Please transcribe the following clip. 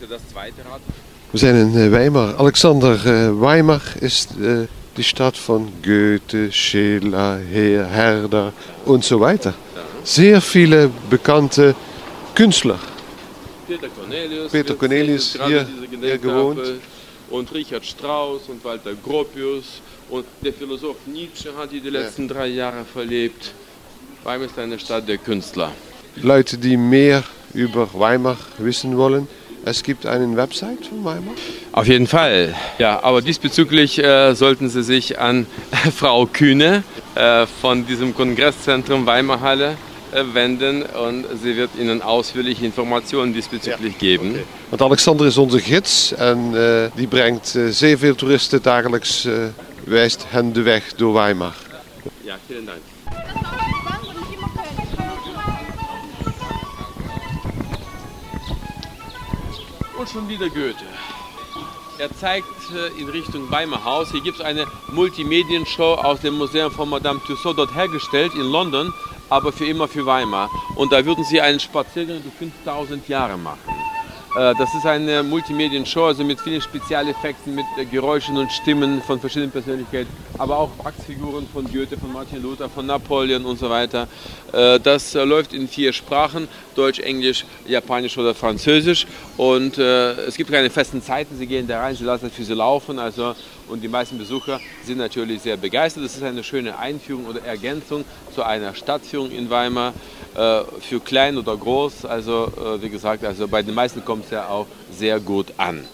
ist ja das zweite Rad. Wir zijn in eh, Weimar. Alexander, eh, Weimar ist eh, die Stadt von Goethe, Schiller, Her- Herder und so weiter. Sehr viele bekannte Künstler. Peter Cornelius. Peter Cornelius, hier- hier gewohnt. Und Richard Strauss und Walter Gropius. Und der Philosoph Nietzsche hat hier die letzten drei Jahre verlebt. Weimar ist eine Stadt der Künstler. Leute, die mehr über Weimar wissen wollen. Es gibt eine Website von Weimar. Auf jeden Fall. Ja, aber diesbezüglich äh, sollten Sie sich an Frau Kühne äh, von diesem Kongresszentrum Weimarhalle äh, wenden und sie wird Ihnen ausführliche Informationen diesbezüglich geben. Want Alexander is onze gids en eh, die brengt eh, zeer veel toeristen dagelijks, eh, wijst hen de weg door Weimar. Ja, vielen Dank. Und schon wieder Goethe. Er zeigt äh, in Richtung Weimar Haus. Hier gibt es eine Multimedienshow aus dem Museum von Madame Tussauds dort hergestellt in London, aber für immer für Weimar. Und da würden sie einen Spaziergang durch 5000 Jahre machen. Äh, Das ist eine Multimedienshow, also mit vielen Spezialeffekten, mit äh, Geräuschen und Stimmen von verschiedenen Persönlichkeiten, aber auch Wachsfiguren von Goethe, von Martin Luther, von Napoleon und so weiter. Äh, Das läuft in vier Sprachen, Deutsch, Englisch, Japanisch oder Französisch. Und es gibt keine festen Zeiten, Sie gehen da rein, Sie lassen es für Sie laufen. Also, und die meisten Besucher sind natürlich sehr begeistert. Das ist eine schöne Einführung oder Ergänzung zu einer Stadtführung in Weimar für klein oder groß. Also wie gesagt, also bei den meisten kommt ja auch sehr gut an.